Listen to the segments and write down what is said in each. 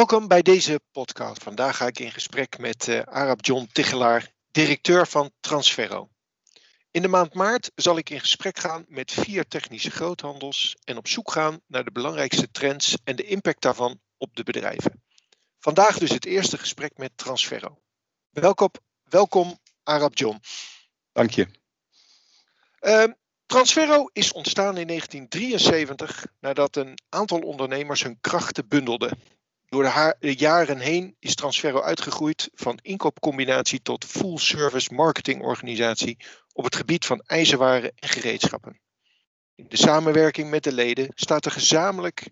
Welkom bij deze podcast. Vandaag ga ik in gesprek met uh, Arab John Tichelaar, directeur van Transferro. In de maand maart zal ik in gesprek gaan met vier technische groothandels en op zoek gaan naar de belangrijkste trends en de impact daarvan op de bedrijven. Vandaag dus het eerste gesprek met Transferro. Welkom, welkom Arab John. Dank je. Uh, Transferro is ontstaan in 1973 nadat een aantal ondernemers hun krachten bundelden. Door de, jaren heen is Transferro uitgegroeid van inkoopcombinatie tot full-service marketingorganisatie op het gebied van ijzerwaren en gereedschappen. In de samenwerking met de leden staat er gezamenlijk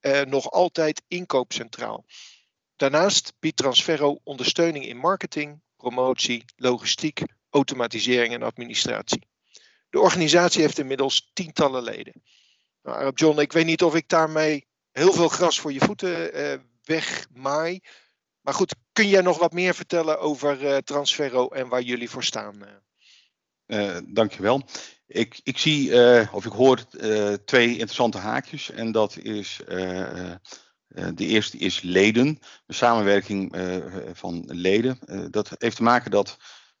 eh, nog altijd inkoop centraal. Daarnaast biedt Transferro ondersteuning in marketing, promotie, logistiek, automatisering en administratie. De organisatie heeft inmiddels tientallen leden. Nou, John, ik weet niet of ik daarmee heel veel gras voor je voeten uh, wegmaai. Maar goed, kun jij nog wat meer vertellen over uh, Transferro en waar jullie voor staan? Uh, dankjewel. Ik, ik zie of ik hoor twee interessante haakjes. En dat is de eerste is leden, de samenwerking van leden. dat heeft te maken dat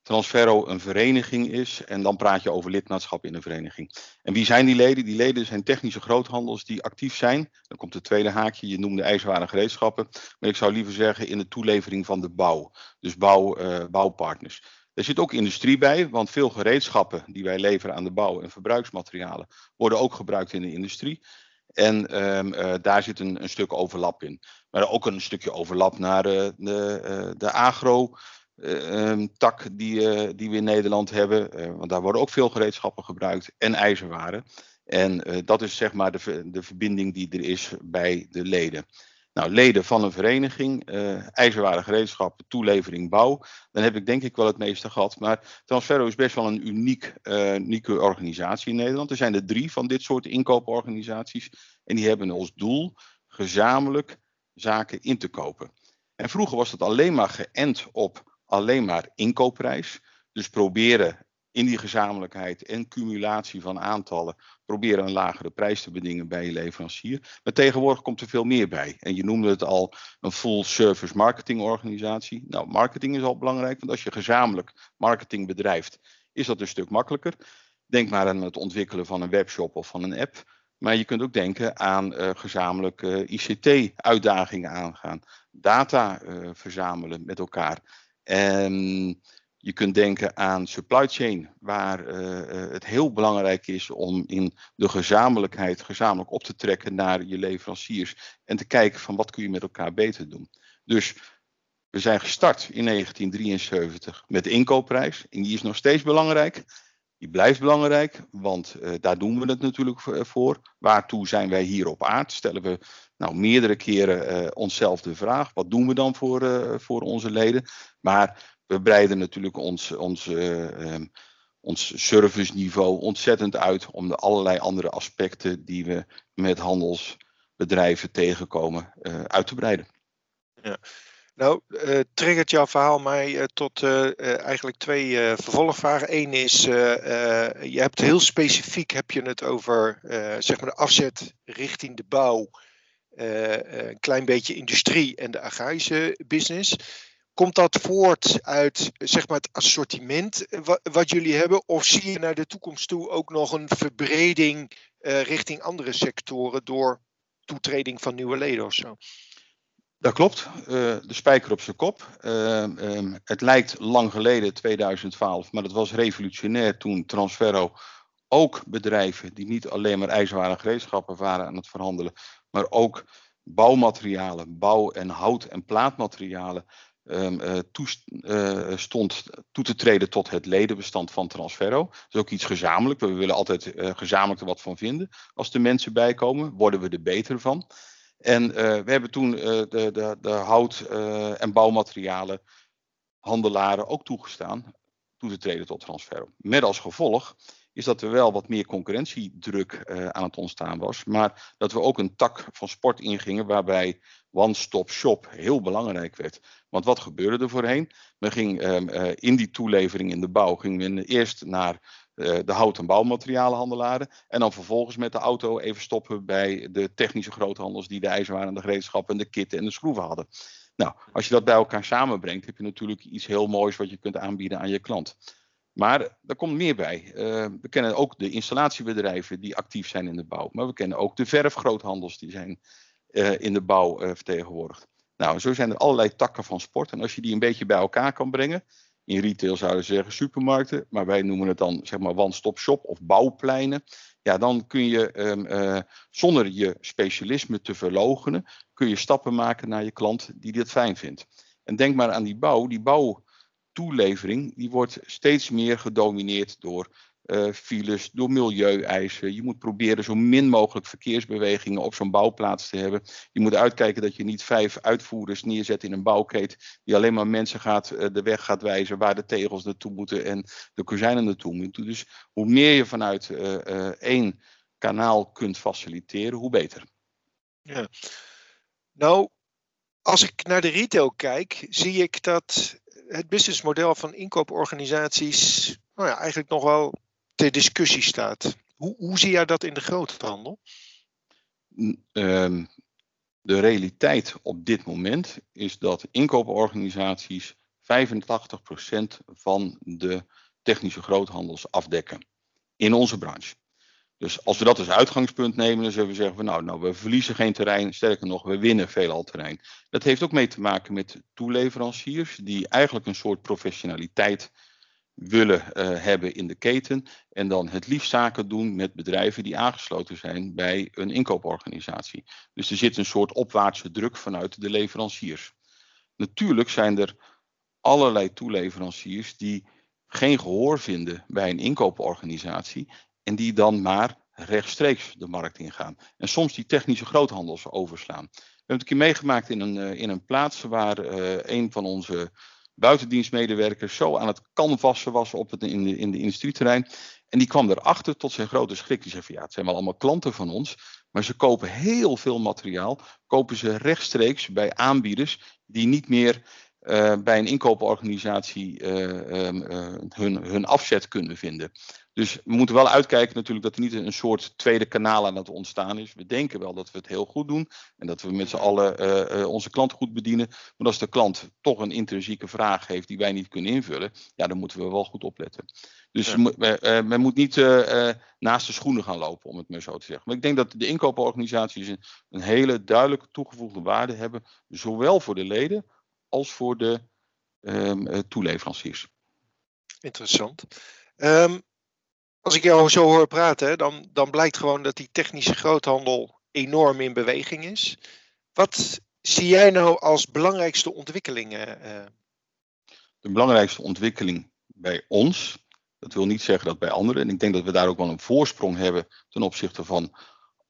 Transferro een vereniging is en dan praat je over lidmaatschap in een vereniging. En wie zijn die leden? Die leden zijn technische groothandels die actief zijn. Dan komt het tweede haakje, je noemde ijzerwaren gereedschappen. Maar ik zou liever zeggen in de toelevering van de bouw. Dus bouw, uh, bouwpartners. Er zit ook industrie bij, want veel gereedschappen die wij leveren aan de bouw en verbruiksmaterialen worden ook gebruikt in de industrie. En um, uh, daar zit een, een, stuk overlap in. Maar ook een stukje overlap naar uh, de, de agro. Ehm, tak die, eh, die we in Nederland hebben. Eh, want daar worden ook veel gereedschappen gebruikt en ijzerwaren. En eh, dat is zeg maar de, de verbinding die er is bij de leden. Nou, leden van een vereniging, uh, ijzerwaren gereedschappen, toelevering, bouw. Dan heb ik denk ik wel het meeste gehad. Maar Transferro is best wel een uniek, unieke organisatie in Nederland. Er zijn er drie van dit soort inkooporganisaties. En die hebben als doel gezamenlijk zaken in te kopen. En vroeger was dat alleen maar geënt op alleen maar inkoopprijs. Dus proberen in die gezamenlijkheid en cumulatie van aantallen, proberen een lagere prijs te bedingen bij je leverancier. Maar tegenwoordig komt er veel meer bij. En je noemde het al een full service marketing organisatie. Nou, marketing is al belangrijk, want als je gezamenlijk marketing bedrijft, is dat een stuk makkelijker. Denk maar aan het ontwikkelen van een webshop of van een app. Maar je kunt ook denken aan uh, gezamenlijke ICT-uitdagingen aangaan, data uh, verzamelen met elkaar. En je kunt denken aan supply chain, waar uh, het heel belangrijk is om in de gezamenlijkheid gezamenlijk op te trekken naar je leveranciers en te kijken van wat kun je met elkaar beter doen. Dus we zijn gestart in 1973 met de inkoopprijs en die is nog steeds belangrijk. Die blijft belangrijk, want uh, daar doen we het natuurlijk voor. Waartoe zijn wij hier op aard? Stellen we nou, meerdere keren uh, onszelf de vraag: wat doen we dan voor, voor onze leden? Maar we breiden natuurlijk ons, ons, um, ons serviceniveau ontzettend uit om de allerlei andere aspecten die we met handelsbedrijven tegenkomen uit te breiden. Ja. Nou, uh, triggert jouw verhaal mij uh, tot uh, eigenlijk twee vervolgvragen. Eén is, je hebt heel specifiek heb je het over zeg maar de afzet richting de bouw, een klein beetje industrie en de agrarische business. Komt dat voort uit zeg maar, het assortiment wat, wat jullie hebben? Of zie je naar de toekomst toe ook nog een verbreding richting andere sectoren door toetreding van nieuwe leden of zo? Dat klopt, uh, de spijker op zijn kop. Uh, um, het lijkt lang geleden, 2012, maar dat was revolutionair toen Transferro ook bedrijven die niet alleen maar ijzerwaren gereedschappen waren aan het verhandelen, maar ook bouwmaterialen, bouw- en hout- en plaatmaterialen um, uh, toest, stond toe te treden tot het ledenbestand van Transferro. Dat is ook iets gezamenlijk. We willen altijd gezamenlijk er wat van vinden. Als er mensen bijkomen, worden we er beter van. En uh, we hebben toen uh, de, de, de, hout- uh, en bouwmaterialen handelaren ook toegestaan. toe te treden tot Transferro. Met als gevolg is dat er wel wat meer concurrentiedruk aan het ontstaan was. Maar dat we ook een tak van sport ingingen waarbij one-stop shop heel belangrijk werd. Want wat gebeurde er voorheen? Men ging uh, in die toelevering in de bouw, ging men eerst naar de hout- en bouwmaterialenhandelaren. En dan vervolgens met de auto even stoppen bij de technische groothandels die de ijzerwaren, de gereedschappen, de kitten en de schroeven hadden. Nou, als je dat bij elkaar samenbrengt, heb je natuurlijk iets heel moois wat je kunt aanbieden aan je klant. Maar er komt meer bij. Uh, we kennen ook de installatiebedrijven die actief zijn in de bouw. Maar we kennen ook de verfgroothandels die zijn uh, in de bouw vertegenwoordigd. Nou, zo zijn er allerlei takken van sport. En als je die een beetje bij elkaar kan brengen. In retail zouden ze zeggen supermarkten. Maar wij noemen het dan zeg maar one-stop shop of bouwpleinen. Ja, dan kun je um, zonder je specialisme te verlogenen. Kun je stappen maken naar je klant die dit fijn vindt. En denk maar aan die bouw. Die bouw toelevering die wordt steeds meer gedomineerd door uh, files, door milieueisen. Je moet proberen zo min mogelijk verkeersbewegingen op zo'n bouwplaats te hebben. Je moet uitkijken dat je niet vijf uitvoerders neerzet in een bouwkeet die alleen maar mensen gaat, uh, de weg gaat wijzen waar de tegels naartoe moeten en de kozijnen naartoe moeten. Dus hoe meer je vanuit uh, één kanaal kunt faciliteren, hoe beter. Ja. Nou, als ik naar de retail kijk, zie ik dat het businessmodel van inkooporganisaties nou ja, eigenlijk nog wel ter discussie staat. Hoe, hoe zie jij dat in de groothandel? Um, de realiteit op dit moment is dat inkooporganisaties 85% van de technische groothandels afdekken in onze branche. Dus als we dat als uitgangspunt nemen, dan zullen we zeggen van nou, nou, we verliezen geen terrein, sterker nog, we winnen veelal terrein. Dat heeft ook mee te maken met toeleveranciers die eigenlijk een soort professionaliteit willen uh, hebben in de keten en dan het liefst zaken doen met bedrijven die aangesloten zijn bij een inkooporganisatie. Dus er zit een soort opwaartse druk vanuit de leveranciers. Natuurlijk zijn er allerlei toeleveranciers die geen gehoor vinden bij een inkooporganisatie en die dan maar rechtstreeks de markt ingaan. En soms die technische groothandels overslaan. We hebben het een keer meegemaakt in een, uh, in een plaats waar uh, een van onze buitendienstmedewerkers zo aan het canvassen was op het, in, de, in de industrieterrein. En die kwam erachter tot zijn grote schrik. Die zei ja, het zijn wel allemaal klanten van ons. Maar ze kopen heel veel materiaal. Kopen ze rechtstreeks bij aanbieders die niet meer bij een inkooporganisatie uh, hun, hun afzet kunnen vinden. Dus we moeten wel uitkijken natuurlijk dat er niet een soort tweede kanaal aan het ontstaan is. We denken wel dat we het heel goed doen en dat we met z'n allen onze klant goed bedienen. Maar als de klant toch een intrinsieke vraag heeft die wij niet kunnen invullen, ja, dan moeten we wel goed opletten. Dus ja. men moet niet naast de schoenen gaan lopen, om het maar zo te zeggen. Maar ik denk dat de inkooporganisaties een, een hele duidelijke toegevoegde waarde hebben, zowel voor de leden als voor de um, toeleveranciers. Interessant. Um, als ik jou zo hoor praten, dan, dan blijkt gewoon dat die technische groothandel enorm in beweging is. Wat zie jij nou als belangrijkste ontwikkelingen? Uh... De belangrijkste ontwikkeling bij ons, dat wil niet zeggen dat bij anderen, en ik denk dat we daar ook wel een voorsprong hebben ten opzichte van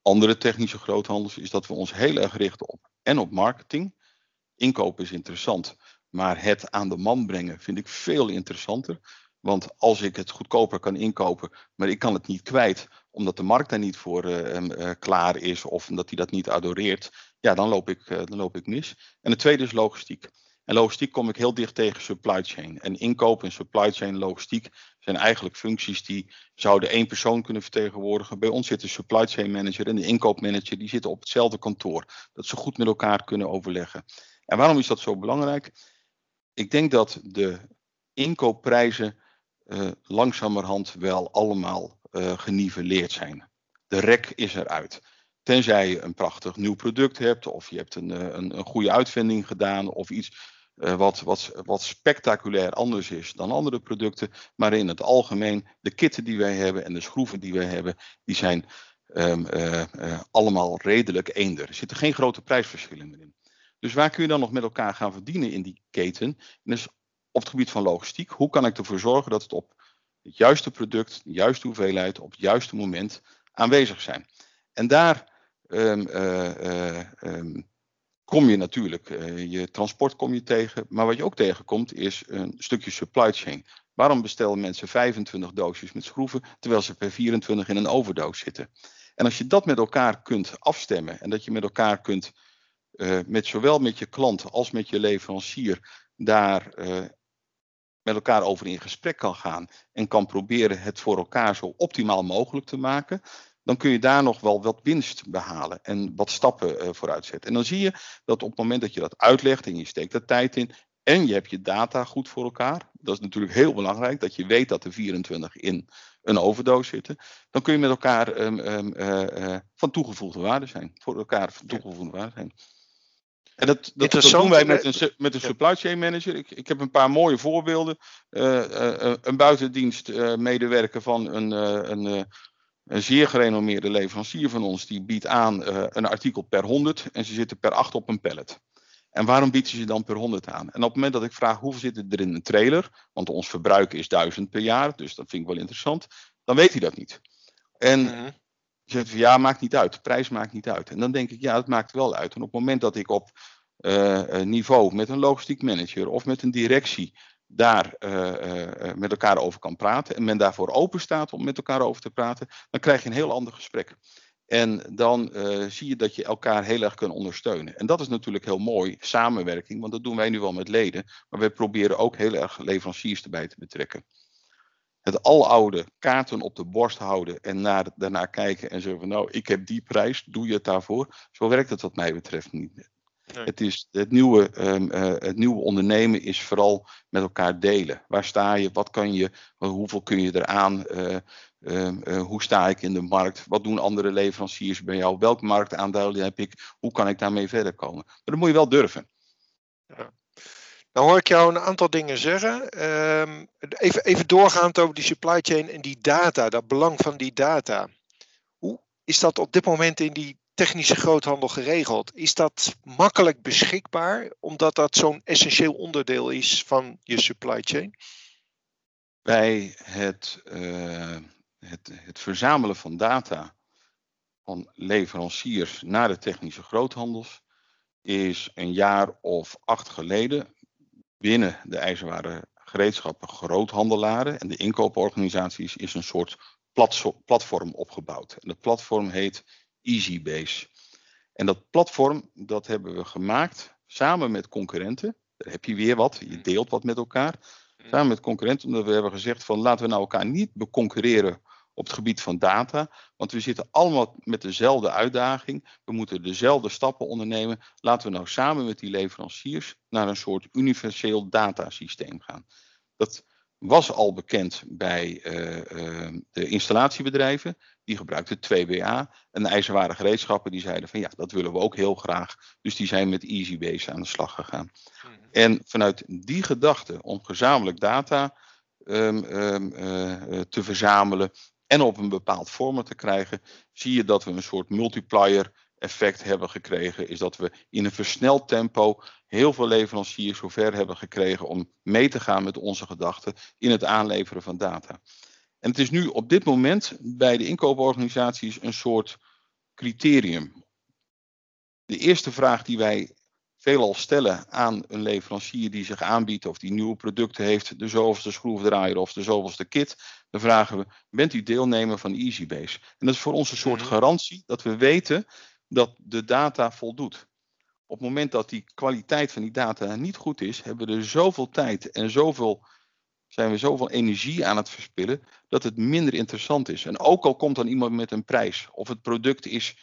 andere technische groothandels, is dat we ons heel erg richten op en op marketing Inkopen is interessant, maar het aan de man brengen vind ik veel interessanter. Want als ik het goedkoper kan inkopen, maar ik kan het niet kwijt, omdat de markt daar niet voor uh, uh, klaar is of omdat hij dat niet adoreert, ja, dan loop, ik, uh, dan loop ik mis. En het tweede is logistiek. En logistiek kom ik heel dicht tegen supply chain. En inkoop en supply chain logistiek zijn eigenlijk functies die zouden één persoon kunnen vertegenwoordigen. Bij ons zit de supply chain manager en de inkoopmanager, die zitten op hetzelfde kantoor. Dat ze goed met elkaar kunnen overleggen. En waarom is dat zo belangrijk? Ik denk dat de inkoopprijzen uh, langzamerhand wel allemaal uh, geniveleerd zijn. De rek is eruit. Tenzij je een prachtig nieuw product hebt, of je hebt een, eh, een, een goede uitvinding gedaan, of iets wat, wat, wat spectaculair anders is dan andere producten. Maar in het algemeen, de kitten die wij hebben en de schroeven die wij hebben, die zijn uh, allemaal redelijk eender. Er zitten geen grote prijsverschillen meer in. Dus waar kun je dan nog met elkaar gaan verdienen in die keten? En dus op het gebied van logistiek, hoe kan ik ervoor zorgen dat het op het juiste product, de juiste hoeveelheid, op het juiste moment aanwezig zijn? En daar um, uh, um, kom je natuurlijk, uh, je transport kom je tegen, maar wat je ook tegenkomt is een stukje supply chain. Waarom bestellen mensen 25 doosjes met schroeven terwijl ze per 24 in een overdoos zitten? En als je dat met elkaar kunt afstemmen en dat je met elkaar kunt, uh, met zowel met je klant als met je leverancier, daar uh, met elkaar over in gesprek kan gaan en kan proberen het voor elkaar zo optimaal mogelijk te maken, dan kun je daar nog wel wat winst behalen en wat stappen uh, vooruit zetten. En dan zie je dat op het moment dat je dat uitlegt en je steekt er tijd in en je hebt je data goed voor elkaar, dat is natuurlijk heel belangrijk, dat je weet dat er 24 in een overdoos zitten, dan kun je met elkaar um, um, uh, uh, van toegevoegde waarde zijn, voor elkaar van toegevoegde waarde zijn. En dat, dat, dat, doen wij met een, met een supply chain manager. Ik, ik heb een paar mooie voorbeelden. Uh, uh, een buitendienstmedewerker van een, een, een zeer gerenommeerde leverancier van ons, die biedt aan een artikel per 100 en ze zitten per 8 op een pallet. En waarom bieden ze dan per 100 aan? En op het moment dat ik vraag hoeveel zit er in een trailer, want ons verbruik is 1000 per jaar, dus dat vind ik wel interessant, dan weet hij dat niet. En -hmm. Zegt van ja, maakt niet uit, prijs maakt niet uit. En dan denk ik ja, het maakt wel uit. En op het moment dat ik op uh, niveau met een logistiek manager of met een directie daar uh, met elkaar over kan praten en men daarvoor open staat om met elkaar over te praten, dan krijg je een heel ander gesprek. En dan zie je dat je elkaar heel erg kunt ondersteunen. En dat is natuurlijk heel mooi, samenwerking, want dat doen wij nu wel met leden. Maar wij proberen ook heel erg leveranciers erbij te betrekken. Het aloude kaarten op de borst houden en naar, daarna kijken en zeggen van nou, ik heb die prijs, doe je het daarvoor? Zo werkt het wat mij betreft niet. Nee. Het, is, het, nieuwe, um, uh, het nieuwe ondernemen is vooral met elkaar delen. Waar sta je? Wat kan je? Hoeveel kun je eraan? Uh, uh, uh, hoe sta ik in de markt? Wat doen andere leveranciers bij jou? Welk marktaandeel heb ik? Hoe kan ik daarmee verder komen? Maar dat moet je wel durven. Ja. Nou hoor ik jou een aantal dingen zeggen. Um, even, even doorgaand over die supply chain en die data, dat belang van die data. Hoe is dat op dit moment in die technische groothandel geregeld? Is dat makkelijk beschikbaar, omdat dat zo'n essentieel onderdeel is van je supply chain? Bij het, uh, het, het verzamelen van data van leveranciers naar de technische groothandels is een jaar of acht geleden binnen de ijzerwaren gereedschappen groothandelaren en de inkooporganisaties is een soort platform opgebouwd. En dat platform heet EasyBase. En dat platform, dat hebben we gemaakt samen met concurrenten. Daar heb je weer wat, je deelt wat met elkaar. Samen met concurrenten, omdat we hebben gezegd van laten we nou elkaar niet beconcurreren op het gebied van data. Want we zitten allemaal met dezelfde uitdaging. We moeten dezelfde stappen ondernemen. Laten we nou samen met die leveranciers naar een soort universeel datasysteem gaan. Dat was al bekend bij uh, uh, de installatiebedrijven. Die gebruikten 2BA. En de ijzerwaren gereedschappen die zeiden van ja, dat willen we ook heel graag. Dus die zijn met EasyBase aan de slag gegaan. -hmm. En vanuit die gedachte om gezamenlijk data um, um, uh, te verzamelen en op een bepaald format te krijgen, zie je dat we een soort multiplier effect hebben gekregen. Is dat we in een versneld tempo heel veel leveranciers zover hebben gekregen om mee te gaan met onze gedachten in het aanleveren van data. En het is nu op dit moment bij de inkooporganisaties een soort criterium. De eerste vraag die wij veelal stellen aan een leverancier die zich aanbiedt of die nieuwe producten heeft, de zoveelste schroefdraaier of de zoveelste kit, dan vragen we, bent u deelnemer van EasyBase? En dat is voor ons een soort mhm. garantie dat we weten dat de data voldoet. Op het moment dat die kwaliteit van die data niet goed is, hebben we er zoveel tijd en zoveel, zijn we zoveel energie aan het verspillen, dat het minder interessant is. En ook al komt dan iemand met een prijs, of het product is,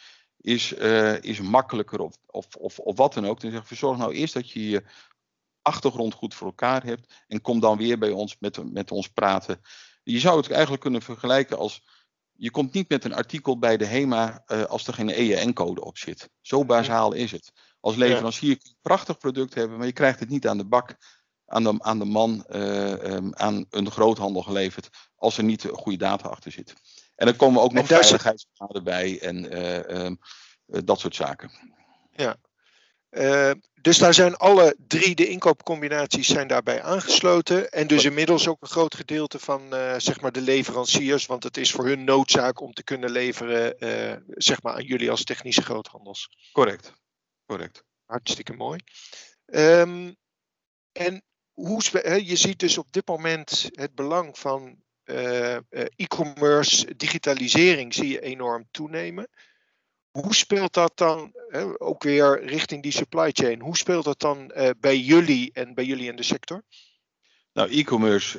is, uh, is makkelijker of, of, of, of wat dan ook, dan zeggen we zorg nou eerst dat je je achtergrond goed voor elkaar hebt en kom dan weer bij ons met, met ons praten. Je zou het eigenlijk kunnen vergelijken als je komt niet met een artikel bij de HEMA uh, als er geen EEN-code op zit. Zo bazaal is het. Als leverancier kun je een prachtig product hebben, maar je krijgt het niet aan de bak, aan de, aan de man, uh, um, aan een groothandel geleverd, als er niet goede data achter zit. En dan komen ook nog veiligheidsgraden bij en uh, um, dat soort zaken. Ja, uh, dus daar zijn alle drie de inkoopcombinaties zijn daarbij aangesloten. En dus inmiddels ook een groot gedeelte van uh, zeg maar de leveranciers. Want het is voor hun noodzaak om te kunnen leveren zeg maar aan jullie als technische groothandels. Correct. Correct. Hartstikke mooi. Um, en hoe, je ziet dus op dit moment het belang van e-commerce, digitalisering zie je enorm toenemen. Hoe speelt dat dan, hè, ook weer richting die supply chain, hoe speelt dat dan uh, bij jullie en bij jullie in de sector? Nou, e-commerce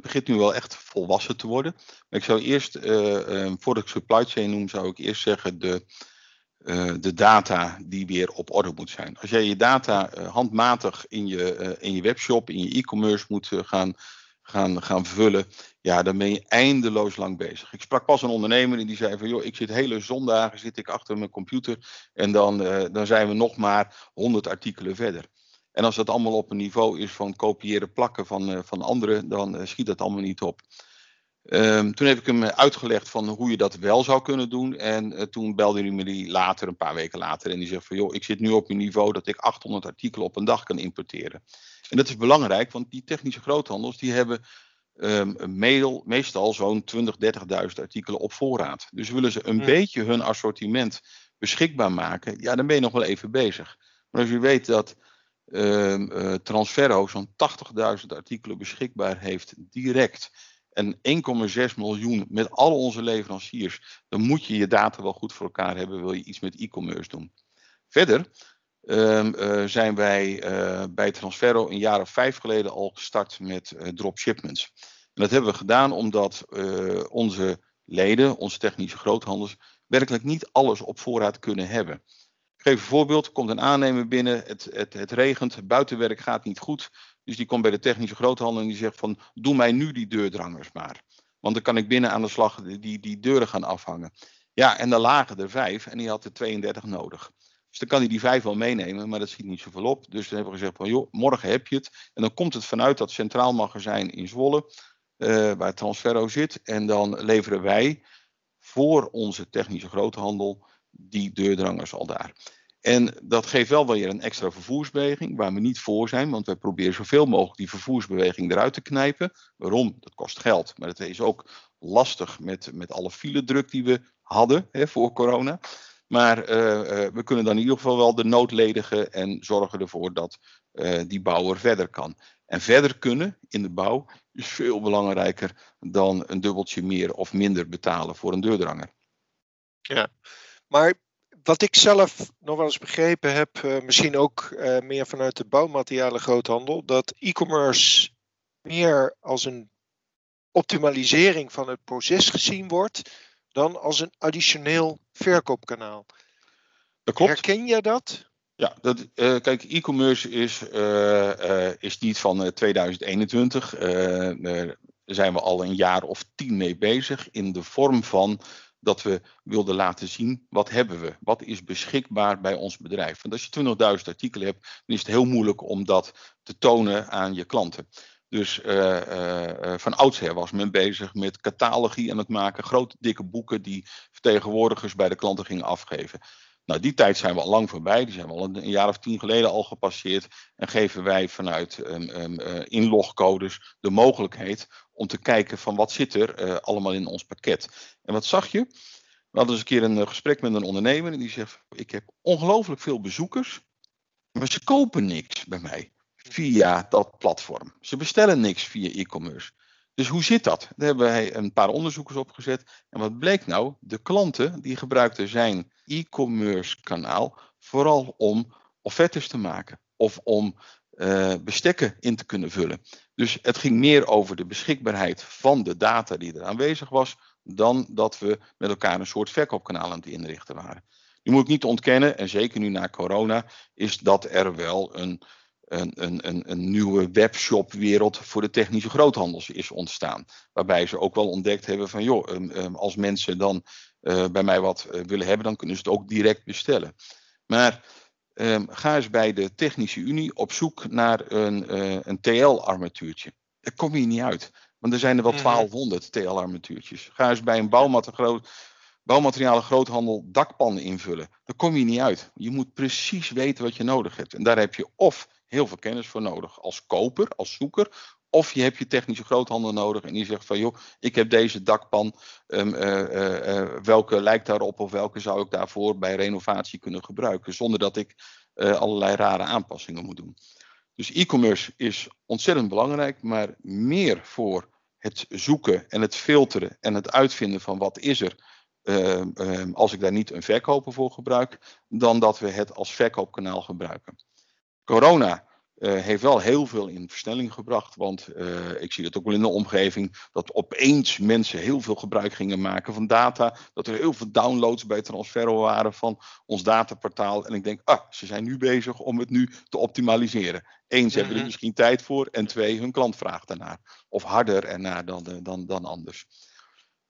begint nu wel echt volwassen te worden. Maar ik zou eerst, uh, voordat ik supply chain noem, zou ik eerst zeggen de, de data die weer op orde moet zijn. Als jij je data handmatig in je, in je webshop, in je e-commerce moet gaan, gaan, gaan vullen, ja, dan ben je eindeloos lang bezig. Ik sprak pas een ondernemer en die zei van, joh, ik zit hele zondagen zit ik achter mijn computer en dan, dan zijn we nog maar 100 artikelen verder. En als dat allemaal op een niveau is van kopiëren, plakken van, uh, van anderen, dan uh, schiet dat allemaal niet op. Um, toen heb ik hem uitgelegd van hoe je dat wel zou kunnen doen. En toen belde hij me die later, een paar weken later. En die zegt van joh, ik zit nu op een niveau dat ik 800 artikelen op een dag kan importeren. En dat is belangrijk, want die technische groothandels die hebben um, mail, meestal zo'n 20, 30.000 artikelen op voorraad. Dus willen ze een beetje hun assortiment beschikbaar maken, ja, dan ben je nog wel even bezig. Maar als je weet dat uh, Transferro zo'n 80.000 artikelen beschikbaar heeft direct. En 1,6 miljoen met al onze leveranciers. Dan moet je je data wel goed voor elkaar hebben. Wil je iets met e-commerce doen. Verder uh, zijn wij uh, bij Transferro een jaar of vijf geleden al gestart met dropshipments. En dat hebben we gedaan omdat onze leden, onze technische groothandels, werkelijk niet alles op voorraad kunnen hebben geef een voorbeeld. Komt een aannemer binnen, het, het, het regent, het buitenwerk gaat niet goed. Dus die komt bij de technische groothandel en die zegt van, doe mij nu die deurdrangers maar. Want dan kan ik binnen aan de slag die, die deuren gaan afhangen. Ja, en dan lagen er vijf en die had er 32 nodig. Dus dan kan hij die vijf wel meenemen, maar dat ziet niet zoveel op. Dus dan hebben we gezegd van, joh, morgen heb je het. En dan komt het vanuit dat centraal magazijn in Zwolle, uh, waar Transferro zit. En dan leveren wij voor onze technische groothandel die deurdrangers al daar. En dat geeft wel weer een extra vervoersbeweging, waar we niet voor zijn, want wij proberen zoveel mogelijk die vervoersbeweging eruit te knijpen. Waarom? Dat kost geld, maar het is ook lastig met, met alle file druk die we hadden hè, voor corona. Maar uh, uh, we kunnen dan in ieder geval wel de nood ledigen en zorgen ervoor dat uh, die bouwer verder kan. En verder kunnen in de bouw is veel belangrijker dan een dubbeltje meer of minder betalen voor een deurdranger. Ja, maar wat ik zelf nog wel eens begrepen heb, misschien ook meer vanuit de bouwmaterialen groothandel, dat e-commerce meer als een optimalisering van het proces gezien wordt dan als een additioneel verkoopkanaal. Dat klopt. Herken jij dat? Ja, dat, uh, kijk, e-commerce is, is niet van 2021. daar zijn we al een jaar of tien mee bezig in de vorm van dat we wilden laten zien wat hebben we, wat is beschikbaar bij ons bedrijf. Want als je 20.000 artikelen hebt, dan is het heel moeilijk om dat te tonen aan je klanten. Dus uh, uh, van oudsher was men bezig met catalogie aan het maken, grote dikke boeken die vertegenwoordigers bij de klanten gingen afgeven. Nou, die tijd zijn we al lang voorbij. Die zijn we al een, jaar of tien geleden al gepasseerd. En geven wij vanuit um, uh, inlogcodes de mogelijkheid om te kijken van wat zit er allemaal in ons pakket. En wat zag je? We hadden eens een keer een gesprek met een ondernemer en die zegt: Ik heb ongelooflijk veel bezoekers, maar ze kopen niks bij mij via dat platform. Ze bestellen niks via e-commerce. Dus hoe zit dat? Daar hebben wij een paar onderzoekers op gezet. En wat bleek nou? De klanten die gebruikten zijn e-commerce kanaal vooral om offertes te maken of om uh, bestekken in te kunnen vullen. Dus het ging meer over de beschikbaarheid van de data die er aanwezig was, dan dat we met elkaar een soort verkoopkanaal aan het inrichten waren. Nu moet ik niet ontkennen, en zeker nu na corona, is dat er wel een een, een, een, nieuwe webshopwereld voor de technische groothandels is ontstaan. Waarbij ze ook wel ontdekt hebben van joh, um, um, als mensen dan uh, bij mij wat uh, willen hebben, dan kunnen ze het ook direct bestellen. Maar um, ga eens bij de Technische Unie op zoek naar een, uh, een TL-armatuurtje. Daar kom je niet uit. Want er zijn er wel 1200 TL-armatuurtjes. Ga eens bij een bouwmateriaal bouwmaterialen groothandel dakpannen invullen. Daar kom je niet uit. Je moet precies weten wat je nodig hebt. En daar heb je of heel veel kennis voor nodig als koper, als zoeker. Of je hebt je technische groothandel nodig en die zegt van joh, ik heb deze dakpan, um, uh, uh, welke lijkt daarop of welke zou ik daarvoor bij renovatie kunnen gebruiken, zonder dat ik allerlei rare aanpassingen moet doen. Dus e-commerce is ontzettend belangrijk, maar meer voor het zoeken en het filteren en het uitvinden van wat is er uh, uh, als ik daar niet een verkoper voor gebruik, dan dat we het als verkoopkanaal gebruiken. Corona uh, heeft wel heel veel in versnelling gebracht. Want uh, ik zie het ook wel in de omgeving. Dat opeens mensen heel veel gebruik gingen maken van data. Dat er heel veel downloads bij Transferro waren van ons dataportaal. En ik denk, ah, ze zijn nu bezig om het nu te optimaliseren. Eén, ze hebben er mhm. misschien tijd voor. En twee, hun klant vraagt daarnaar. Of harder ernaar dan, eh, dan, dan anders.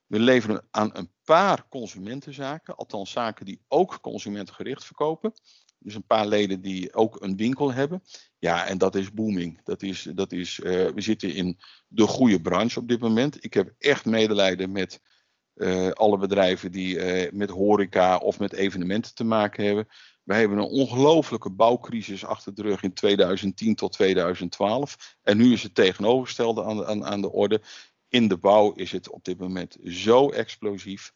We leveren aan een paar consumentenzaken, althans zaken die ook consumentgericht verkopen. Dus een paar leden die ook een winkel hebben. Ja, en dat is booming. Dat is, dat is, uh, we zitten in de goede branche op dit moment. Ik heb echt medelijden met uh, alle bedrijven die uh, met horeca of met evenementen te maken hebben. Wij hebben een ongelofelijke bouwcrisis achter de rug in 2010 tot 2012. En nu is het tegenovergestelde aan aan, aan de orde. In de bouw is het op dit moment zo explosief.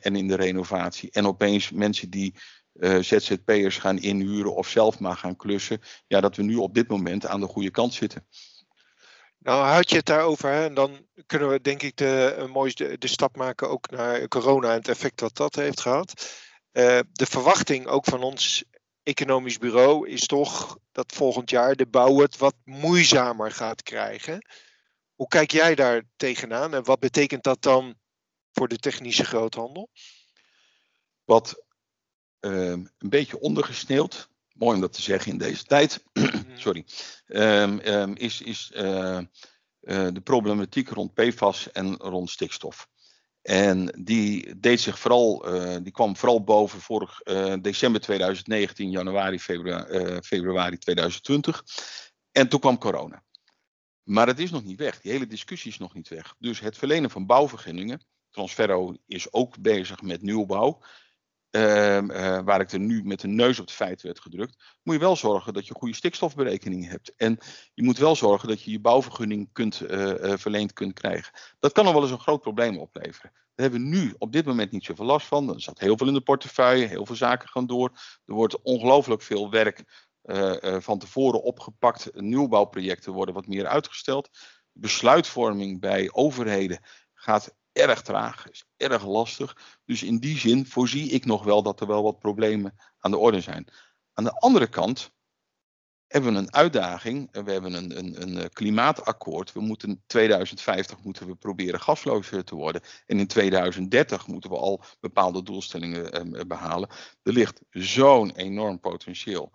en in de renovatie. En opeens mensen die uh, ZZP'ers gaan inhuren of zelf maar gaan klussen. Ja, dat we nu op dit moment aan de goede kant zitten. Nou, houd je het daarover, hè? en dan kunnen we denk ik de, mooie de, stap maken ook naar corona en het effect wat dat heeft gehad. Uh, de verwachting ook van ons economisch bureau is toch dat volgend jaar de bouw het wat moeizamer gaat krijgen. Hoe kijk jij daar tegenaan en wat betekent dat dan voor de technische groothandel? Wat Ehm, een beetje ondergesneeuwd. Mooi om dat te zeggen in deze tijd. Sorry. Um, um, is is uh, uh, de problematiek rond PFAS en rond stikstof. En die deed zich vooral, uh, die kwam vooral boven vorig december 2019, januari, februari, februari 2020. En toen kwam corona. Maar het is nog niet weg. Die hele discussie is nog niet weg. Dus het verlenen van bouwvergunningen. Transferro is ook bezig met nieuwbouw. Ehm, eh, waar ik er nu met de neus op de feiten werd gedrukt, moet je wel zorgen dat je goede stikstofberekeningen hebt. En je moet wel zorgen dat je je bouwvergunning kunt, uh, verleend kunt krijgen. Dat kan nog wel eens een groot probleem opleveren. Daar hebben we nu op dit moment niet zoveel last van. Er zat heel veel in de portefeuille, heel veel zaken gaan door. Er wordt ongelooflijk veel werk van tevoren opgepakt. Nieuwbouwprojecten worden wat meer uitgesteld. Besluitvorming bij overheden gaat erg traag, is erg lastig. Dus in die zin voorzie ik nog wel dat er wel wat problemen aan de orde zijn. Aan de andere kant hebben we een uitdaging. We hebben een, een, een eh, klimaatakkoord. We moeten in 2050 moeten we proberen gasloos te worden. En in 2030 moeten we al bepaalde doelstellingen eh, behalen. Er ligt zo'n enorm potentieel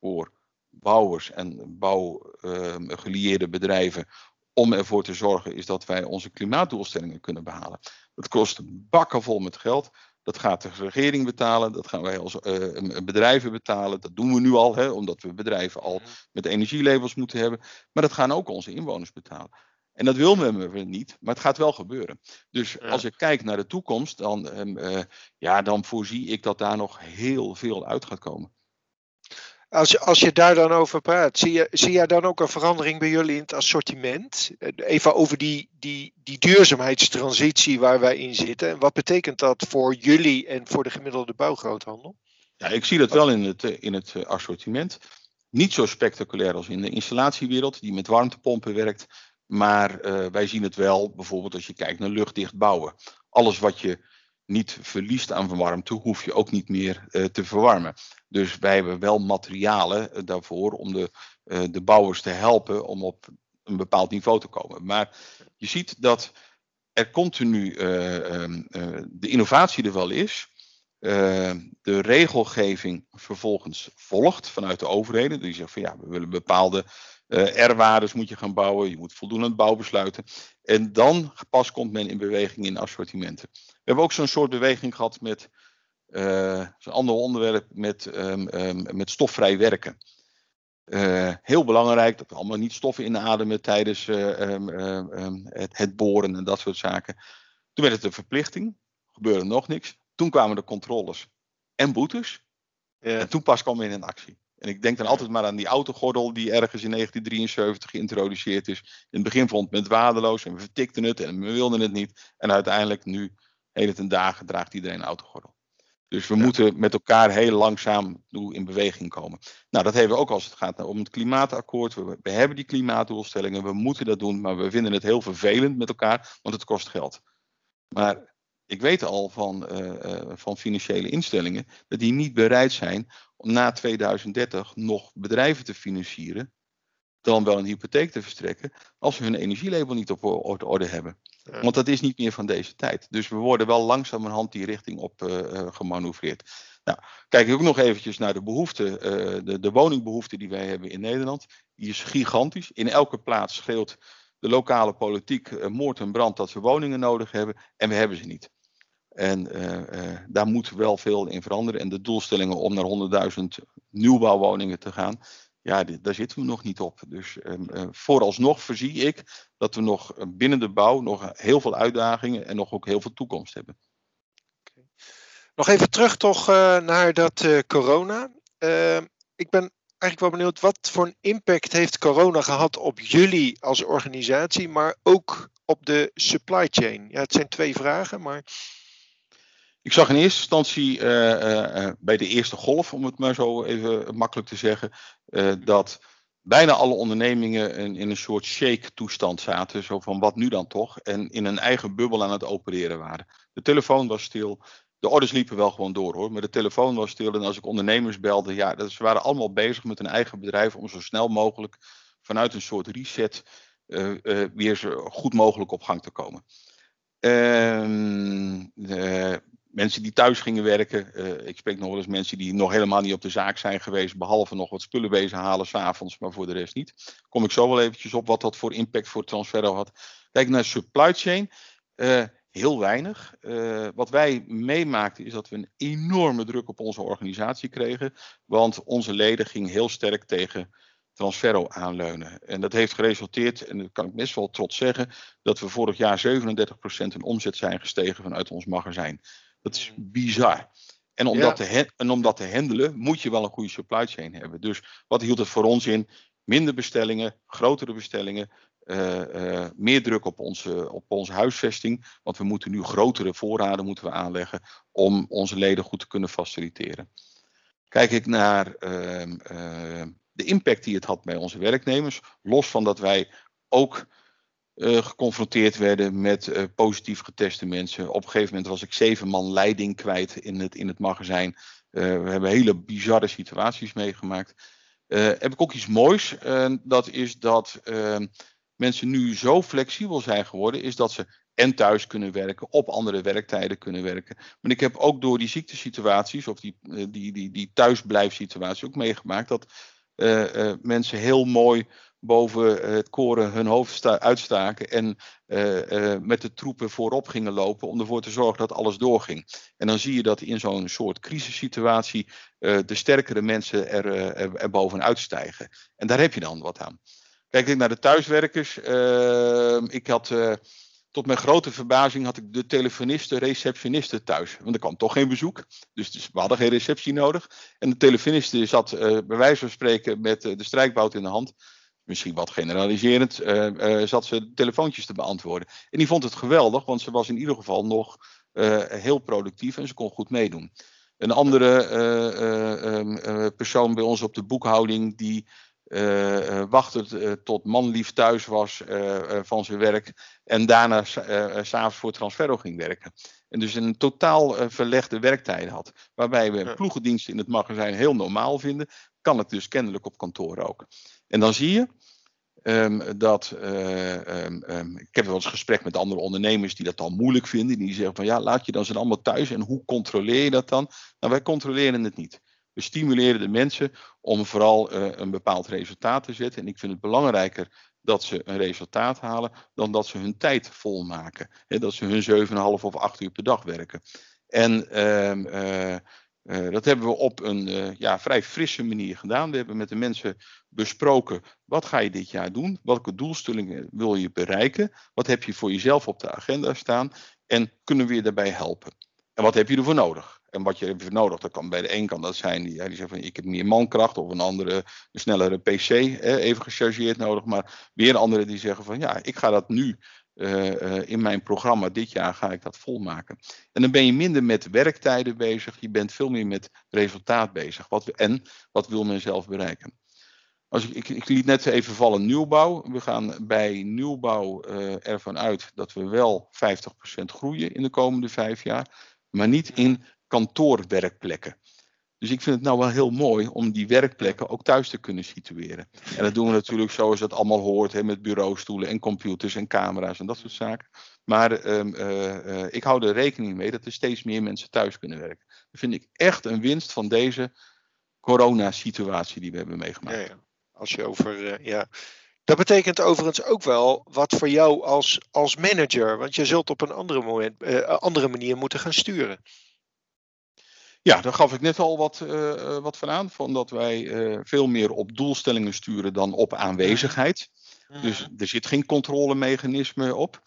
voor bouwers en bouwgelieerde uh, bedrijven om ervoor te zorgen is dat wij onze klimaatdoelstellingen kunnen behalen. Dat kost bakken vol met geld. Dat gaat de regering betalen, dat gaan wij als uh, bedrijven betalen. Dat doen we nu al, hè, omdat we bedrijven al met energielabels moeten hebben. Maar dat gaan ook onze inwoners betalen. En dat willen we niet, maar het gaat wel gebeuren. Dus als ik kijk naar de toekomst, dan, uh, ja, dan voorzie ik dat daar nog heel veel uit gaat komen. Als, als je daar dan over praat, zie, je, zie jij dan ook een verandering bij jullie in het assortiment? Even over die, die, die duurzaamheidstransitie waar wij in zitten. En wat betekent dat voor jullie en voor de gemiddelde bouwgroothandel? Ja, ik zie dat wel in het, in het assortiment. Niet zo spectaculair als in de installatiewereld, die met warmtepompen werkt. Maar uh, wij zien het wel bijvoorbeeld als je kijkt naar luchtdicht bouwen. Alles wat je niet verliest aan warmte, hoef je ook niet meer uh, te verwarmen. Dus wij hebben wel materialen uh, daarvoor om de, uh, de bouwers te helpen om op een bepaald niveau te komen. Maar je ziet dat er continu ehm, de innovatie er wel is. de regelgeving vervolgens volgt vanuit de overheden. Die zeggen van ja, we willen bepaalde R-waardes moet je gaan bouwen, je moet voldoende bouwbesluiten. En dan pas komt men in beweging in assortimenten. We hebben ook zo'n soort beweging gehad met uh, zo'n ander onderwerp met, um, um, met stofvrij werken. Uh, heel belangrijk dat we allemaal niet stoffen inademen tijdens um, het, het, boren en dat soort zaken. Toen werd het een verplichting, gebeurde nog niks. Toen kwamen de controles en boetes. Ja. En toen pas kwam men in actie. En ik denk dan altijd maar aan die autogordel die ergens in 1973 geïntroduceerd is. In het begin vond men het waardeloos en we vertikten het en we wilden het niet. En uiteindelijk nu, hele ten dagen, draagt iedereen een autogordel. Dus we moeten met elkaar heel langzaam in beweging komen. Nou, dat hebben we ook als het gaat om het klimaatakkoord. We, we, hebben die klimaatdoelstellingen, we moeten dat doen, maar we vinden het heel vervelend met elkaar, want het kost geld. Maar ik weet al van, uh, van financiële instellingen dat die niet bereid zijn om na 2030 nog bedrijven te financieren, dan wel een hypotheek te verstrekken, als ze hun energielabel niet op orde hebben. Want dat is niet meer van deze tijd. Dus we worden wel langzamerhand die richting op uh, gemanoeuvreerd. Nou, kijk ik ook nog eventjes naar de behoefte, uh, de, de woningbehoefte die wij hebben in Nederland. Die is gigantisch. In elke plaats schreeuwt de lokale politiek uh, moord en brand dat we woningen nodig hebben. En we hebben ze niet. En daar moet wel veel in veranderen. En de doelstellingen om naar 100.000 nieuwbouwwoningen te gaan, ja, daar zitten we nog niet op. Dus uh, vooralsnog voorzie ik dat we nog eh, binnen de bouw nog heel veel uitdagingen en nog ook heel veel toekomst hebben. Nog even terug toch naar dat corona. Ehm, ik ben eigenlijk wel benieuwd, wat voor een impact heeft corona gehad op jullie als organisatie, maar ook op de supply chain? Ja, het zijn twee vragen, maar... Ik zag in eerste instantie uh, uh, bij de eerste golf, om het maar zo even makkelijk te zeggen, uh, dat bijna alle ondernemingen in, in een soort shake-toestand zaten. Zo van wat nu dan toch? En in een eigen bubbel aan het opereren waren. De telefoon was stil. De orders liepen wel gewoon door hoor, maar de telefoon was stil. En als ik ondernemers belde, ja, dat, ze waren allemaal bezig met een eigen bedrijf om zo snel mogelijk vanuit een soort reset weer zo goed mogelijk op gang te komen. Ehm, mensen die thuis gingen werken. Uh, ik spreek nog wel eens mensen die nog helemaal niet op de zaak zijn geweest, behalve nog wat spullen bezig halen s'avonds, maar voor de rest niet. Kom ik zo wel eventjes op wat dat voor impact voor Transferro had. Kijk naar supply chain. Uh, heel weinig. Uh, wat wij meemaakten is dat we een enorme druk op onze organisatie kregen. Want onze leden gingen heel sterk tegen Transferro aanleunen. En dat heeft geresulteerd, en dat kan ik best wel trots zeggen, dat we vorig jaar 37% in omzet zijn gestegen vanuit ons magazijn. Dat is bizar. En om, dat te en om dat te handelen moet je wel een goede supply chain hebben. Dus wat hield het voor ons in? Minder bestellingen, grotere bestellingen, uh, uh, meer druk op onze, op onze huisvesting. Want we moeten nu grotere voorraden moeten we aanleggen om onze leden goed te kunnen faciliteren. Kijk ik naar uh, de impact die het had bij onze werknemers, los van dat wij ook uh, geconfronteerd werden met uh, positief geteste mensen. Op een gegeven moment was ik zeven man leiding kwijt in het, in het magazijn. Uh, we hebben hele bizarre situaties meegemaakt. heb ik ook iets moois. dat is dat mensen nu zo flexibel zijn geworden, is dat ze en thuis kunnen werken, op andere werktijden kunnen werken. Maar ik heb ook door die ziektesituaties of die, die, die, die thuisblijfsituatie ook meegemaakt dat mensen heel mooi boven eh, het koren hun hoofd uitstaken en uh, uh, met de troepen voorop gingen lopen om ervoor te zorgen dat alles doorging. En dan zie je dat in zo'n soort crisissituatie de sterkere mensen er, er, bovenuit stijgen. En daar heb je dan wat aan. Kijk ik naar de thuiswerkers. Ik had tot mijn grote verbazing had ik de telefonisten, receptionisten thuis. Want er kwam toch geen bezoek. Dus, we hadden geen receptie nodig. En de telefoniste zat bij wijze van spreken met de strijkbout in de hand misschien wat generaliserend, uh, uh, zat ze telefoontjes te beantwoorden. En die vond het geweldig, want ze was in ieder geval nog uh, heel productief en ze kon goed meedoen. Een andere um, persoon bij ons op de boekhouding die wachtte tot man lief thuis was van zijn werk en daarna s'avonds voor Transferro ging werken. En dus een totaal verlegde werktijd had. Waarbij we ploegendiensten in het magazijn heel normaal vinden, kan het dus kennelijk op kantoor ook. En dan zie je um, dat, uh, um, ik heb wel eens gesprek met andere ondernemers die dat dan moeilijk vinden. Die zeggen van ja, laat je dan ze allemaal thuis en hoe controleer je dat dan? Nou, wij controleren het niet. We stimuleren de mensen om vooral uh, een bepaald resultaat te zetten. En ik vind het belangrijker dat ze een resultaat halen dan dat ze hun tijd volmaken. He, dat ze hun 7,5 of 8 uur per dag werken. En uh, uh, dat hebben we op een uh, ja, vrij frisse manier gedaan. We hebben met de mensen besproken, wat ga je dit jaar doen? Welke doelstellingen wil je bereiken? Wat heb je voor jezelf op de agenda staan? En kunnen we je daarbij helpen? En wat heb je ervoor nodig? En wat je hebt nodig, dat kan bij de een kan dat zijn, die, die zegt van ik heb meer mankracht of een andere, een snellere PC, even gechargeerd nodig. Maar weer anderen die zeggen van ja, ik ga dat nu in mijn programma dit jaar ga ik dat volmaken. En dan ben je minder met werktijden bezig, je bent veel meer met resultaat bezig. Wat en wat wil men zelf bereiken? Als ik, ik, liet net even vallen nieuwbouw. We gaan bij nieuwbouw uh, ervan uit dat we wel 50% groeien in de komende vijf jaar, maar niet in kantoorwerkplekken. Dus ik vind het nou wel heel mooi om die werkplekken ook thuis te kunnen situeren. En dat doen we natuurlijk zoals het allemaal hoort, hè, met bureaustoelen en computers en camera's en dat soort zaken. Maar um, uh, uh, ik hou er rekening mee dat er steeds meer mensen thuis kunnen werken. Dat vind ik echt een winst van deze coronasituatie die we hebben meegemaakt. Ja. Als je over, uh, ja. Dat betekent overigens ook wel wat voor jou als, als manager, want je zult op een andere, moment, andere manier moeten gaan sturen. Ja, daar gaf ik net al wat, uh, wat van aan. Van dat wij uh, veel meer op doelstellingen sturen dan op aanwezigheid. Mm. Dus er zit geen controlemechanisme op.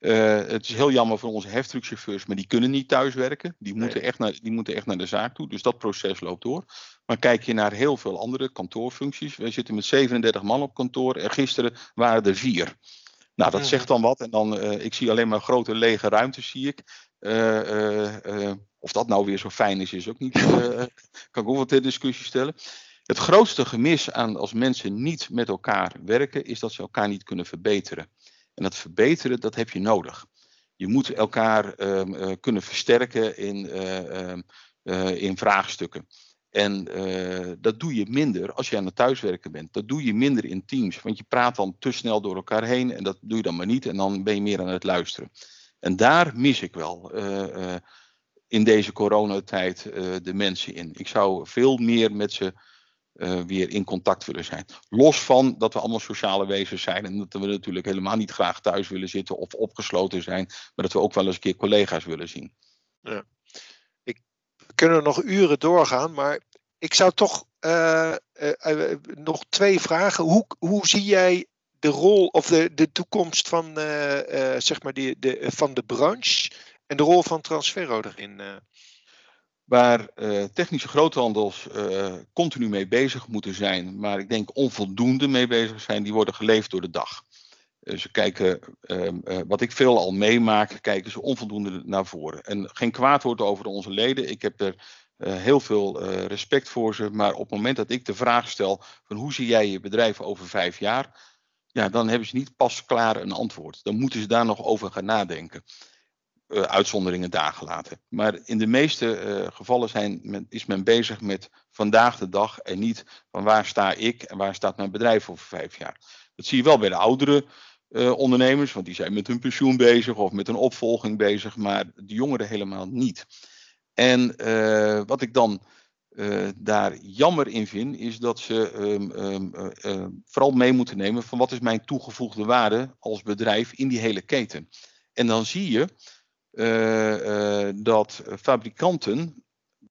Uh, het is heel jammer voor onze heftruckchauffeurs, maar die kunnen niet thuiswerken. Die moeten, echt naar, die moeten echt naar de zaak toe. Dus dat proces loopt door. Maar kijk je naar heel veel andere kantoorfuncties. We zitten met 37 man op kantoor en gisteren waren er vier. Nou, dat zegt dan wat. En dan, ik zie alleen maar grote lege ruimtes, zie ik. Uh, of dat nou weer zo fijn is, is ook niet. kan ik ook wat ter discussie stellen. Het grootste gemis aan als mensen niet met elkaar werken, is dat ze elkaar niet kunnen verbeteren. En dat verbeteren, dat heb je nodig. Je moet elkaar uh, kunnen versterken in, uh, in vraagstukken. En dat doe je minder als je aan het thuiswerken bent. Dat doe je minder in teams, want je praat dan te snel door elkaar heen en dat doe je dan maar niet en dan ben je meer aan het luisteren. En daar mis ik wel in deze coronatijd de mensen in. Ik zou veel meer met ze uh, weer in contact willen zijn. Los van dat we allemaal sociale wezens zijn en dat we natuurlijk helemaal niet graag thuis willen zitten of opgesloten zijn, maar dat we ook wel eens een keer collega's willen zien. Ja. Ik, we kunnen nog uren doorgaan, maar ik zou toch uh, uh, nog twee vragen. Hoe, hoe zie jij de rol of de, de toekomst van, zeg maar die, de, van de branche en de rol van Transferro erin? waar uh, technische groothandels uh, continu mee bezig moeten zijn, maar ik denk onvoldoende mee bezig zijn, die worden geleefd door de dag. Ze kijken, ehm, wat ik veel al meemaak, kijken ze onvoldoende naar voren. En geen kwaad woord over onze leden. Ik heb er heel veel respect voor ze. Maar op het moment dat ik de vraag stel van hoe zie jij je bedrijf over vijf jaar, ja, dan hebben ze niet pas klaar een antwoord. Dan moeten ze daar nog over gaan nadenken uh, uitzonderingen daar. Maar in de meeste uh, gevallen zijn men, is men bezig met vandaag de dag en niet van waar sta ik en waar staat mijn bedrijf over vijf jaar. Dat zie je wel bij de oudere uh, ondernemers, want die zijn met hun pensioen bezig of met een opvolging bezig, maar de jongeren helemaal niet. En wat ik dan daar jammer in vind, is dat ze um, um, vooral mee moeten nemen van wat is mijn toegevoegde waarde als bedrijf in die hele keten. En dan zie je dat fabrikanten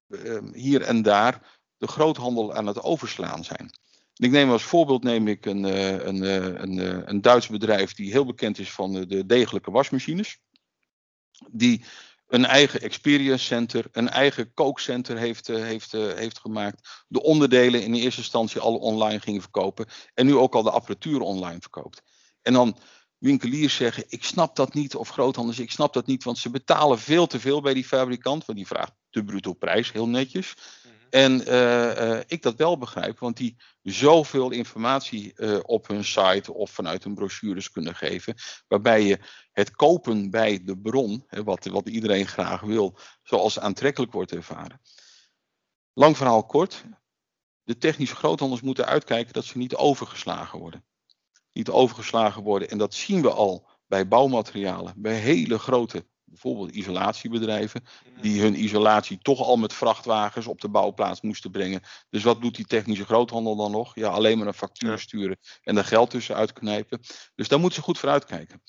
uh, hier en daar de groothandel aan het overslaan zijn. ik neem als voorbeeld neem ik een, een, een, een Duits bedrijf die heel bekend is van de degelijke wasmachines. Die een eigen experience center, een eigen kookcenter heeft, heeft, heeft gemaakt. De onderdelen in eerste instantie al online gingen verkopen. En nu ook al de apparatuur online verkoopt. En dan winkeliers zeggen: Ik snap dat niet, of groothandels, ik snap dat niet, want ze betalen veel te veel bij die fabrikant, want die vraagt de bruto prijs heel netjes. Mhm. En uh, uh, ik dat wel begrijp, want die zoveel informatie uh, op hun site of vanuit hun brochures kunnen geven, waarbij je het kopen bij de bron, hè, wat, wat iedereen graag wil, zoals aantrekkelijk wordt ervaren. Lang verhaal kort, de technische groothandels moeten uitkijken dat ze niet overgeslagen worden niet overgeslagen worden. En dat zien we al bij bouwmaterialen, bij hele grote, bijvoorbeeld isolatiebedrijven, die hun isolatie toch al met vrachtwagens op de bouwplaats moesten brengen. Dus wat doet die technische groothandel dan nog? Ja, alleen maar een factuur sturen en er geld tussen uitknijpen. Dus daar moeten ze goed voor uitkijken.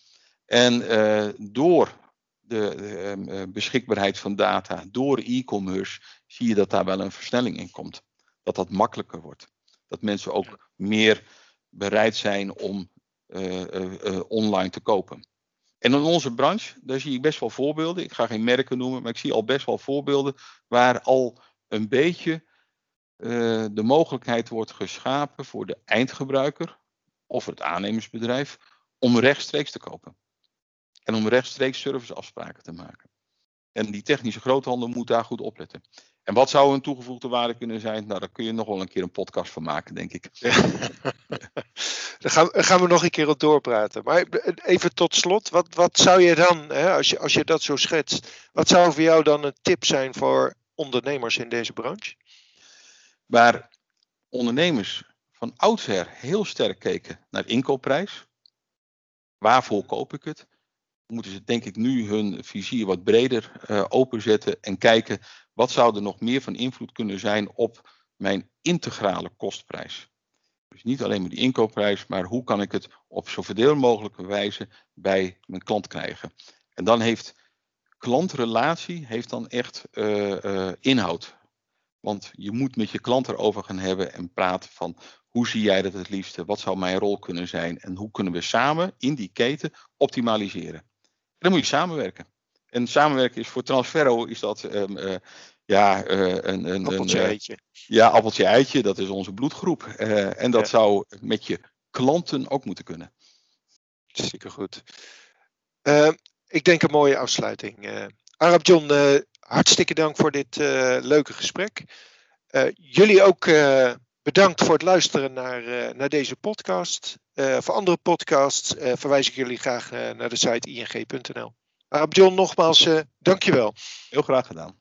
En uh, door de, de uh, beschikbaarheid van data, door e-commerce, zie je dat daar wel een versnelling in komt. Dat dat makkelijker wordt. Dat mensen ook meer bereid zijn om uh, uh, online te kopen. En in onze branche, daar zie ik best wel voorbeelden. Ik ga geen merken noemen, maar ik zie al best wel voorbeelden waar al een beetje de mogelijkheid wordt geschapen voor de eindgebruiker of het aannemersbedrijf om rechtstreeks te kopen. en om rechtstreeks serviceafspraken te maken. En die technische groothandel moet daar goed opletten. En wat zou een toegevoegde waarde kunnen zijn? Nou, daar kun je nog wel een keer een podcast van maken, denk ik. Daar gaan, gaan, we nog een keer op doorpraten. Maar even tot slot, wat, wat zou je dan, hè, als, je, als je dat zo schetst, wat zou voor jou dan een tip zijn voor ondernemers in deze branche? Waar ondernemers van oudsher heel sterk keken naar inkoopprijs. Waarvoor koop ik het? Moeten ze denk ik nu hun vizier wat breder uh, openzetten en kijken wat zou er nog meer van invloed kunnen zijn op mijn integrale kostprijs. Dus niet alleen maar die inkoopprijs, maar hoe kan ik het op zo voordeel mogelijke wijze bij mijn klant krijgen. En dan heeft klantrelatie heeft dan echt uh, uh, inhoud. Want je moet met je klant erover gaan hebben en praten van hoe zie jij dat het liefste? Wat zou mijn rol kunnen zijn? En hoe kunnen we samen in die keten optimaliseren? En dan moet je samenwerken. En samenwerken is voor Transferro is dat um, uh, ja, uh, een, een, appeltje een, eitje. Ja, appeltje eitje, dat is onze bloedgroep. En dat ja. zou met je klanten ook moeten kunnen. Zeker goed. ik denk een mooie afsluiting. Arab John, hartstikke dank voor dit leuke gesprek. jullie ook Bedankt voor het luisteren naar, uh, naar deze podcast. Uh, voor andere podcasts uh, verwijs ik jullie graag naar de site ing.nl. John, nogmaals, dankjewel. Heel graag gedaan.